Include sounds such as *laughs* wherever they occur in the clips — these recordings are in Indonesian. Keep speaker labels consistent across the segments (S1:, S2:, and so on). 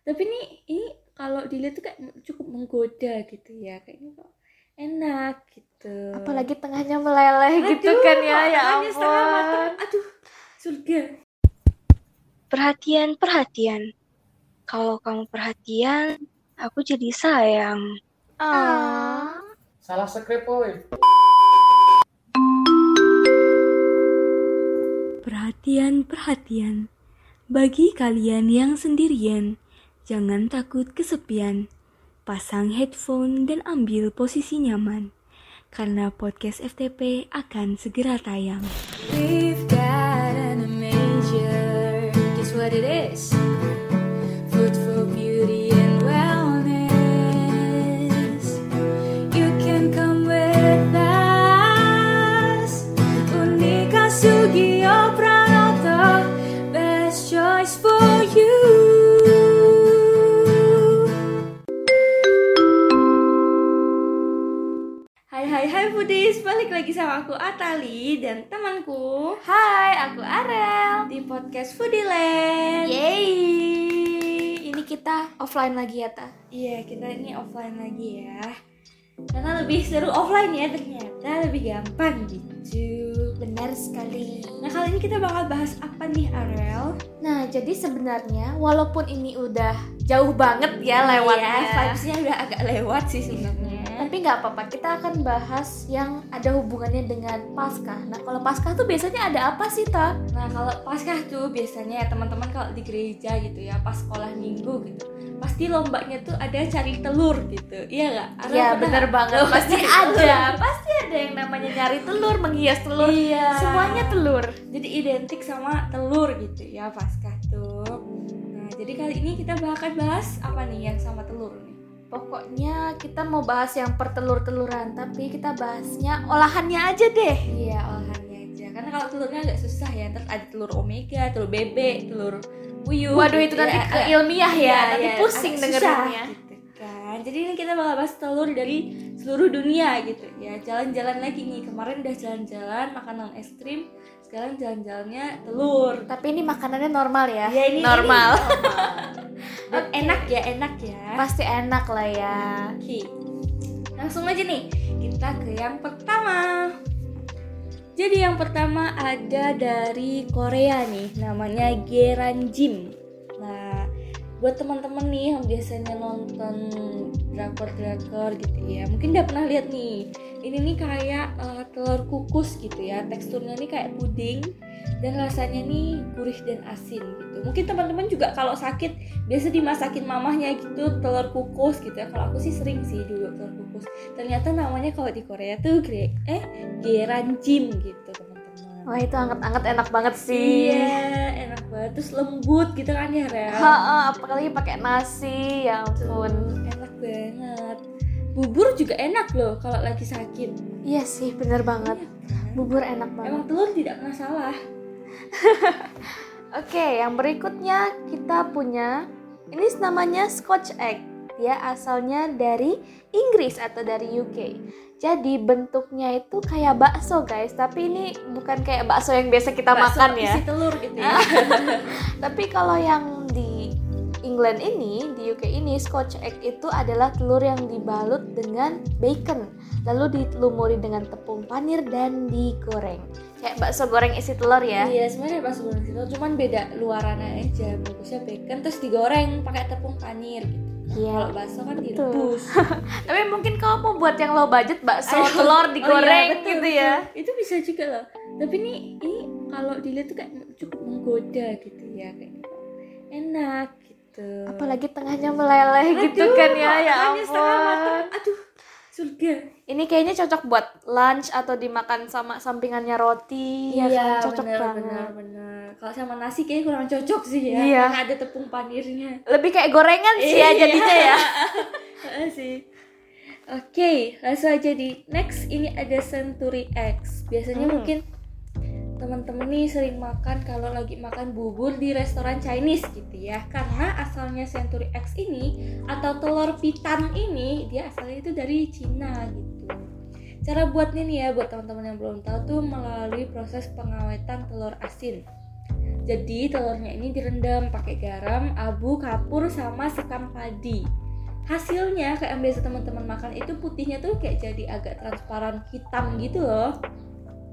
S1: tapi nih ini kalau dilihat tuh kayak cukup menggoda gitu ya kayaknya kok enak gitu
S2: apalagi tengahnya meleleh gitu
S1: Aduh,
S2: kan ya ya ampun
S1: aduh surga
S3: Perhatian, perhatian. Kalau kamu perhatian, aku jadi sayang.
S2: ah
S4: Salah skrip woy.
S5: Perhatian, perhatian. Bagi kalian yang sendirian, jangan takut kesepian. Pasang headphone dan ambil posisi nyaman. Karena podcast FTP akan segera tayang.
S6: We've got an major. Guess what it is?
S1: Aku Atali dan temanku
S2: hai aku Arel
S1: di podcast Foodieland.
S2: Yeay ini kita offline lagi ya ta
S1: Iya, kita ini offline lagi ya. Karena lebih seru offline ya ternyata, lebih gampang gitu.
S2: benar sekali
S1: Nah, kali ini kita bakal bahas apa nih, Arel?
S2: Nah, jadi sebenarnya walaupun ini udah jauh banget ya lewatnya,
S1: Iya, vibes-nya udah agak lewat sih sebenarnya.
S2: Tapi nggak apa-apa. Kita akan bahas yang ada hubungannya dengan Paskah. Nah, kalau Paskah tuh biasanya ada apa sih, Ta?
S1: Nah, kalau Paskah tuh biasanya ya teman-teman kalau di gereja gitu ya, pas sekolah minggu gitu. Pasti lombanya tuh ada cari telur gitu. Iya nggak?
S2: Iya, bener
S1: nggak?
S2: banget. Pasti *laughs* ada.
S1: telur.
S2: Pasti ada yang namanya nyari telur, menghias telur.
S1: Iya.
S2: Semuanya telur.
S1: jadi identik sama telur gitu ya Paskah tuh. Nah, jadi kali ini kita bakal bahas apa nih yang sama telur nih?
S2: Pokoknya kita mau bahas yang pertelur-teluran, tapi kita bahasnya olahannya aja deh.
S1: Iya, olahannya aja. Karena kalau telurnya agak susah ya. Terus ada telur omega, telur bebek, telur puyuh.
S2: Waduh,
S1: gitu
S2: itu nanti
S1: ya.
S2: ke ilmiah ya,
S1: Iya,
S2: nanti
S1: iya,
S2: pusing
S1: susah gitu kan. Jadi ini kita bakal bahas telur dari seluruh dunia gitu ya. Jalan-jalan lagi nih. Kemarin udah jalan-jalan makan non es krim. Sekarang jalan-jalannya telur.
S2: Tapi ini makanannya normal ya.
S1: Ya ini
S2: normal.
S1: ini normal. *laughs* Dan enak ya, enak ya.
S2: Pasti enak lah ya.
S1: Oke. Langsung aja nih, kita ke yang pertama. Jadi yang pertama ada dari Korea nih, namanya Geranjim. Nah, buat teman-teman nih yang biasanya nonton drakor-drakor gitu ya, mungkin udah pernah lihat nih. Ini nih kayak eh, telur kukus gitu ya, teksturnya nih kayak puding dan rasanya nih gurih dan asin gitu. Mungkin teman-teman juga kalau sakit biasa dimasakin mamahnya gitu telur kukus gitu ya. Kalau aku sih sering sih dulu telur kukus. Ternyata namanya kalau di Korea tuh gre eh geranjim gitu teman-teman.
S2: Wah itu anget-anget enak banget sih.
S1: Iya, enak banget. Terus lembut gitu kan ya, Rel?
S2: Ha, apalagi pakai nasi, ya ampun.
S1: Enak banget. Bubur juga enak loh kalau lagi sakit.
S2: Iya sih, bener banget.
S1: Iya kan?
S2: Bubur enak banget.
S1: Emang telur tidak pernah salah. *laughs*
S2: Oke, yang berikutnya kita punya ini namanya Scotch egg. Dia asalnya dari Inggris atau dari UK. Jadi bentuknya itu kayak bakso guys, tapi ini bukan kayak bakso yang biasa kita
S1: Bakso
S2: makan ya.
S1: Isi telur gitu ya. *laughs*
S2: Tapi kalau yang di England ini, di UK ini, Scotch egg itu adalah telur yang dibalut dengan bacon, lalu dilumuri dengan tepung panir dan digoreng. Kayak bakso goreng isi telur ya.
S1: Iya, sebenarnya bakso goreng itu cuman beda luarannya aja. Bagusnya bacon terus digoreng pakai tepung panir gitu. Kalau
S2: Iya.
S1: bakso kan direbus. *laughs*
S2: Tapi mungkin kamu mau buat yang low budget bakso
S1: Ayo.
S2: telur
S1: Oh
S2: digoreng
S1: iya, betul,
S2: gitu ya.
S1: betul. Itu bisa juga loh. Tapi ini ini kalau dilihat tuh kayak cukup menggoda gitu ya kayaknya. Enak gitu.
S2: Apalagi tengahnya meleleh gitu
S1: Aduh,
S2: kan ya, ya ampun.
S1: Aduh, surga.
S2: Ini kayaknya cocok buat lunch atau dimakan sama sampingannya roti. ya kan? cocok
S1: bener,
S2: banget.
S1: bener, bener. Kalau sama nasi kayaknya kurang cocok sih ya.
S2: Iya.
S1: Karena ada tepung panirnya.
S2: Lebih kayak gorengan sih ya
S1: Iya.
S2: jadinya ya. *laughs*
S1: Sih. Oke, langsung aja di next ini ada Century X. Biasanya
S2: Hmm.
S1: mungkin teman-teman nih sering makan kalau lagi makan bubur di restoran Chinese gitu ya. Karena asalnya Century X ini atau telur pitan ini dia asalnya itu dari Cina gitu. Cara buatnya nih ya buat teman-teman yang belum tahu tuh melalui proses pengawetan telur asin. Jadi telurnya ini direndam pakai garam, abu, kapur, sama sekam padi. Hasilnya kayak yang biasa teman-teman makan itu putihnya tuh kayak jadi agak transparan hitam gitu loh.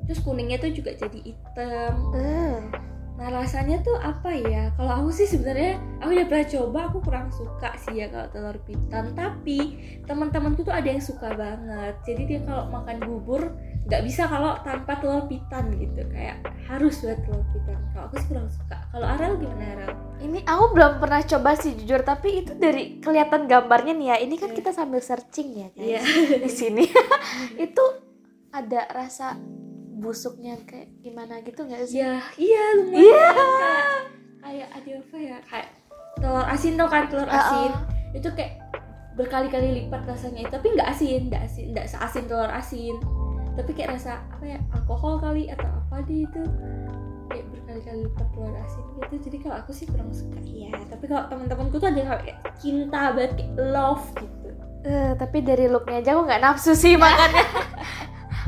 S1: Terus kuningnya tuh juga jadi hitam.
S2: Eh,
S1: Nah rasanya tuh apa ya? Kalau aku sih sebenarnya aku udah pernah coba, aku kurang suka sih ya kalau telur pitan. Tapi teman-temanku tuh ada yang suka banget. Jadi dia kalau makan bubur nggak bisa kalau tanpa telur pitan gitu. Kayak harus buat telur pitan. Kalau aku sih kurang suka. Kalau Arel gimana Arel?
S2: ini aku belum pernah coba sih jujur, tapi itu dari kelihatan gambarnya nih ya. Ini kan kita sambil searching ya guys
S1: Iya.
S2: di sini. *laughs* itu ada rasa busuknya kayak gimana gitu nggak sih?
S1: Ya iya lumayan. Kayak, kayak ada apa ya? Kayak telur asin tau kan telur asin. Itu kayak berkali-kali lipat rasanya tapi nggak asin, nggak asin, nggak seasin telur asin. Tapi kayak rasa apa ya alkohol kali atau apa deh itu kayak berkali-kali lipat telur asin gitu. Jadi kalau aku sih kurang suka ya. Tapi kalau teman-temanku tuh ada yang kayak cinta banget kayak love gitu.
S2: Eh, tapi dari looknya aja aku nggak nafsu sih makannya. *laughs*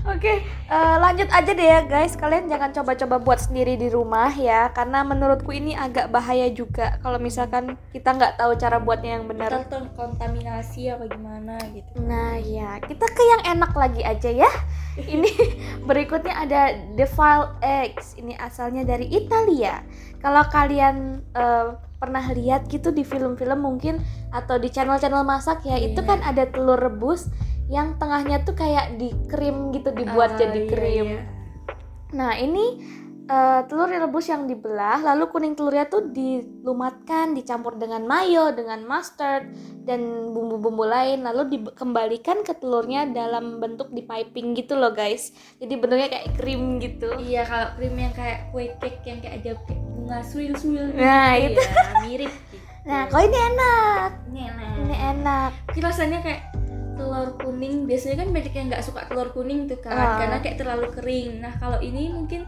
S2: Oke, eh, lanjut aja deh ya guys. Kalian jangan coba-coba buat sendiri di rumah ya, karena menurutku ini agak bahaya juga kalau misalkan kita nggak tahu cara buatnya yang benar.
S1: Terkontaminasi apa gimana gitu.
S2: Nah ya, kita ke yang enak lagi aja ya. Ini *laughs* berikutnya ada Defiled Eggs. Ini asalnya dari Italia. Kalau kalian eh, pernah lihat gitu di film-film mungkin atau di channel-channel masak ya, itu
S1: Iya.
S2: kan ada telur rebus yang tengahnya tuh kayak di krim gitu dibuat
S1: Ah,
S2: jadi
S1: iya,
S2: krim.
S1: iya.
S2: Nah ini eh, telur rebus yang dibelah, lalu kuning telurnya tuh dilumatkan, dicampur dengan mayo, dengan mustard dan bumbu-bumbu lain, lalu dikembalikan ke telurnya dalam bentuk di piping gitu loh guys. Jadi bentuknya kayak krim gitu.
S1: Iya kalau krim yang kayak kue cake yang kayak ada bunga suil-suil
S2: Nah,
S1: gitu
S2: itu.
S1: ya, mirip gitu.
S2: Nah kok ini enak,
S1: ini enak.
S2: ini enak.
S1: Tapi rasanya kayak telur kuning biasanya kan banyak yang nggak suka telur kuning tuh kan
S2: Ah.
S1: karena kayak terlalu kering. Nah kalau ini mungkin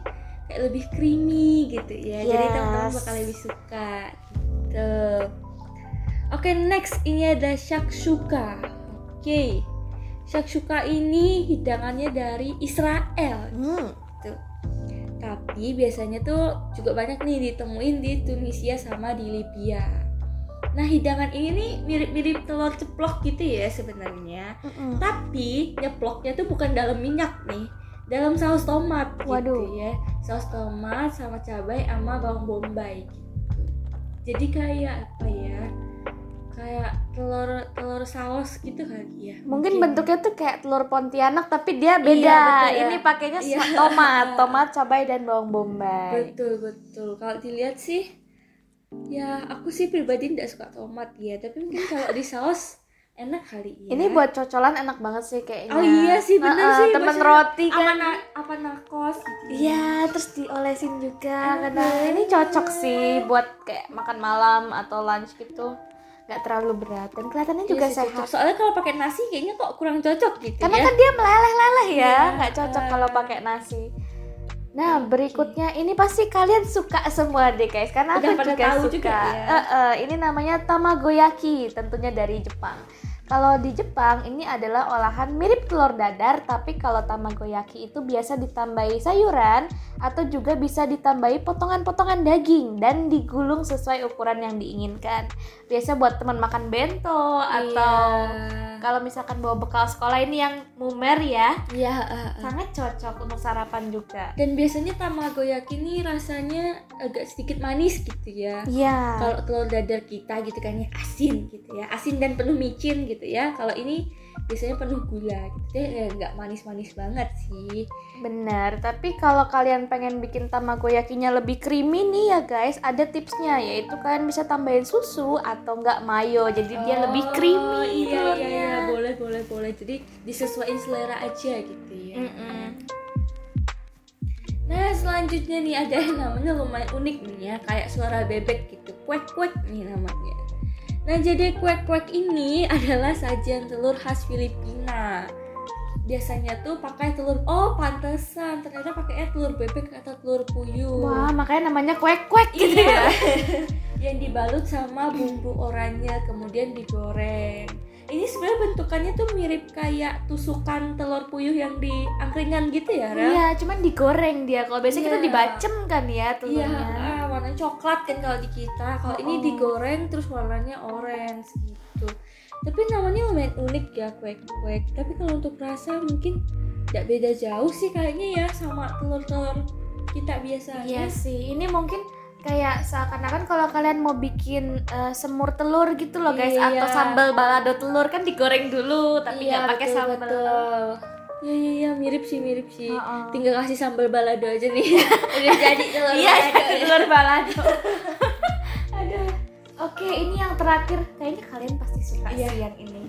S1: kayak lebih creamy gitu ya. Jadi
S2: Yes.
S1: teman-teman bakal lebih suka. Gitu. Oke next ini ada shakshuka. Oke. Shakshuka ini hidangannya dari Israel
S2: Hmm.
S1: gitu. Tapi biasanya tuh juga banyak nih ditemuin di Tunisia sama di Libya. Nah hidangan ini nih mirip-mirip telur ceplok gitu ya sebenarnya.
S2: Mm-mm.
S1: Tapi nyeploknya tuh bukan dalam minyak nih, dalam saus tomat
S2: Waduh.
S1: gitu ya. Saus tomat sama cabai sama bawang bombay gitu. Jadi kayak apa ya? Kayak telur telur saus gitu kali ya.
S2: Mungkin bentuknya tuh kayak telur Pontianak tapi dia beda.
S1: Iya, betul ya.
S2: Ini pakainya
S1: Iya.
S2: tomat, *laughs* tomat, cabai dan bawang bombay.
S1: Betul betul. Kalau dilihat sih, ya aku sih pribadi tidak suka tomat ya. Tapi mungkin kalau di saus enak kali ya.
S2: Ini buat cocolan enak banget sih kayaknya.
S1: Oh iya sih bener
S2: Heeh,
S1: sih.
S2: Temen roti
S1: Apa
S2: kan.
S1: na- apa nakos gitu.
S2: Iya, terus diolesin juga.
S1: Enak
S2: Karena ini cocok sih buat kayak makan malam atau lunch gitu. Gak terlalu berat dan kelihatannya
S1: Iya
S2: juga
S1: sih,
S2: sehat.
S1: cocok. Soalnya kalau pakai nasi kayaknya kok kurang cocok gitu
S2: Karena
S1: ya.
S2: kan dia meleleh-leleh ya,
S1: Iya.
S2: nggak cocok kalau pakai nasi. Nah, berikutnya ini pasti kalian suka semua deh guys, karena
S1: Udah
S2: aku juga
S1: tahu
S2: suka.
S1: juga ya.
S2: Eh, eh, ini namanya tamagoyaki, tentunya dari Jepang. Kalau di Jepang ini adalah olahan mirip telur dadar, tapi kalau tamagoyaki itu biasa ditambahi sayuran atau juga bisa ditambahi potongan-potongan daging dan digulung sesuai ukuran yang diinginkan. Biasa buat teman makan bento atau
S1: Iya.
S2: kalau misalkan bawa bekal sekolah ini yang mumer ya,
S1: Iya, eh, eh.
S2: sangat cocok untuk sarapan juga.
S1: Dan biasanya tamagoyaki ini rasanya agak sedikit manis gitu ya.
S2: Iya.
S1: kalau telur dadar kita gitu kan ya asin gitu ya asin dan penuh micin gitu ya. Kalau ini biasanya penuh gula gitu. Ya nggak manis-manis banget sih.
S2: Benar, tapi kalau kalian pengen bikin tamagoyakinya lebih creamy nih ya guys, ada tipsnya yaitu kalian bisa tambahin susu atau enggak mayo, jadi dia lebih creamy
S1: iya, iya
S2: telurnya.
S1: iya boleh boleh boleh. Jadi disesuaikan selera aja gitu ya.
S2: Mm-mm.
S1: nah selanjutnya nih ada yang namanya lumayan unik nih ya kayak suara bebek gitu. Kuek kuek nih namanya nah jadi kuek kuek ini *laughs* adalah sajian telur khas Filipina biasanya tuh pakai telur oh pantesan ternyata pakainya telur bebek atau telur puyuh
S2: Wah, makanya namanya kuek-kuek gitu
S1: Iya.
S2: ya. *laughs*
S1: yang dibalut sama bumbu oranye kemudian digoreng ini sebenarnya bentukannya tuh mirip kayak tusukan telur puyuh yang di angkringan gitu ya Rel?
S2: Iya, cuman digoreng dia. Kalau biasanya kita
S1: Iya.
S2: dibacem kan ya
S1: Iya,
S2: telurnya.
S1: Warnanya coklat kan kalau di kita kalau
S2: Oh,
S1: ini
S2: oh.
S1: digoreng terus warnanya orange gitu tapi namanya lumayan unik ya kuek kuek tapi kalau untuk rasa mungkin tidak beda jauh sih kayaknya ya sama telur-telur kita biasanya
S2: Iya sih, ini mungkin kayak seakan-akan kalau kalian mau bikin eh, semur telur gitu loh guys
S1: Iya.
S2: atau sambal balado telur kan digoreng dulu tapi
S1: Iya,
S2: nggak pakai
S1: betul,
S2: sambal.
S1: betul. Iya iya iya mirip sih mirip sih.
S2: Heeh.
S1: Tinggal kasih sambal balado aja nih. *laughs* Udah jadi telur
S2: Iya,
S1: balado.
S2: telur balado. *laughs* Aduh. Oke, ini yang terakhir. Kayaknya kalian pasti suka
S1: Iya.
S2: sih yang ini.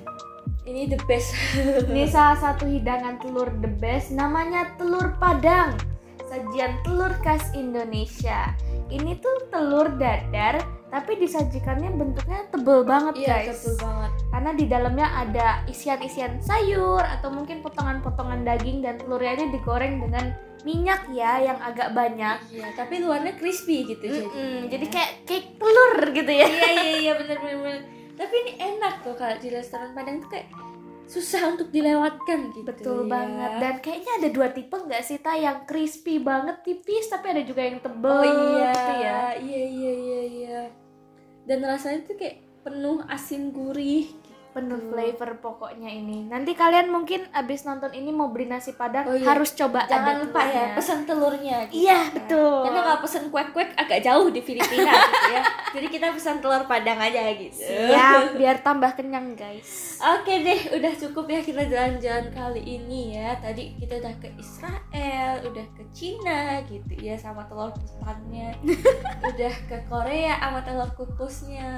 S1: Ini the best. *laughs*
S2: Ini salah satu hidangan telur the best namanya telur padang. Sajian telur khas Indonesia. Ini tuh telur dadar tapi disajikannya bentuknya tebel banget
S1: Iya
S2: guys.
S1: betul banget.
S2: Karena di dalamnya ada isian-isian sayur atau mungkin potongan-potongan daging dan telurnya digoreng dengan minyak ya yang agak banyak.
S1: Iya tapi luarnya crispy gitu
S2: Mm-mm,
S1: jadinya.
S2: jadi kayak cake telur gitu ya.
S1: iya iya iya *laughs* bener bener. bener. Tapi ini enak tuh kalau di restoran Padang tuh kayak susah untuk dilewatkan gitu.
S2: Betul
S1: ya.
S2: banget. Dan kayaknya ada dua tipe nggak sih ta yang crispy banget tipis tapi ada juga yang tebel
S1: Oh iya,
S2: gitu ya.
S1: iya. Dan rasanya tuh kayak penuh asin gurih.
S2: Penuh
S1: Gitu.
S2: flavor pokoknya ini. Nanti kalian mungkin abis nonton ini mau beli nasi padang
S1: Oh iya.
S2: harus coba
S1: Jangan
S2: ada
S1: lupa ya pesan telurnya. gitu
S2: Iya,
S1: kan.
S2: betul.
S1: Karena kalau pesan kuek-kuek agak jauh di Filipina *laughs* gitu ya. Jadi kita pesan telur padang aja gitu.
S2: Ya, *laughs* biar tambah kenyang guys.
S1: Oke deh, udah cukup ya kita jalan-jalan kali ini ya. Tadi kita udah ke Israel, udah ke Cina gitu ya sama telur putannya. *laughs* udah ke Korea sama telur kukusnya.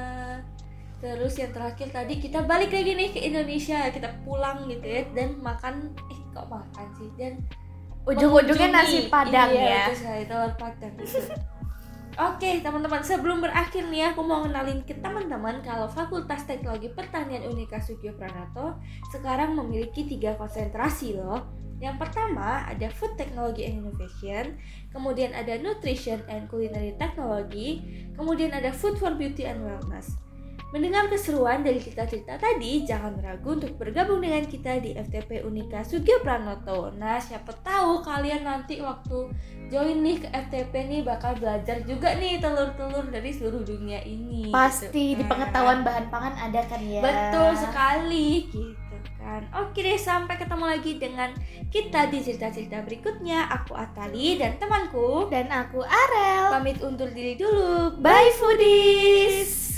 S1: Terus yang terakhir tadi kita balik lagi nih ke Indonesia, kita pulang gitu ya dan makan eh kok makan sih dan
S2: Ujung-ujungnya nasi padang
S1: iya,
S2: ya.
S1: betul sekali, telur padang gitu. Oke teman-teman sebelum berakhir nih aku mau kenalin ke teman-teman kalau Fakultas Teknologi Pertanian Unika Sugio Pranoto sekarang memiliki tiga konsentrasi loh. Yang pertama ada Food Technology and Innovation, kemudian ada Nutrition and Culinary Technology, kemudian ada Food for Beauty and Wellness. Mendengar keseruan dari cerita-cerita tadi, jangan ragu untuk bergabung dengan kita di FTP Unika Sugio Pranoto. Nah, siapa tahu kalian nanti waktu join nih ke FTP nih bakal belajar juga nih telur-telur dari seluruh dunia ini.
S2: Pasti
S1: gitu
S2: di
S1: kan.
S2: pengetahuan bahan pangan ada kan ya.
S1: Betul sekali gitu kan. Oke deh, sampai ketemu lagi dengan kita di cerita-cerita berikutnya. Aku Atali dan temanku
S2: Dan aku Arel.
S1: pamit undur diri dulu.
S2: Bye foodies.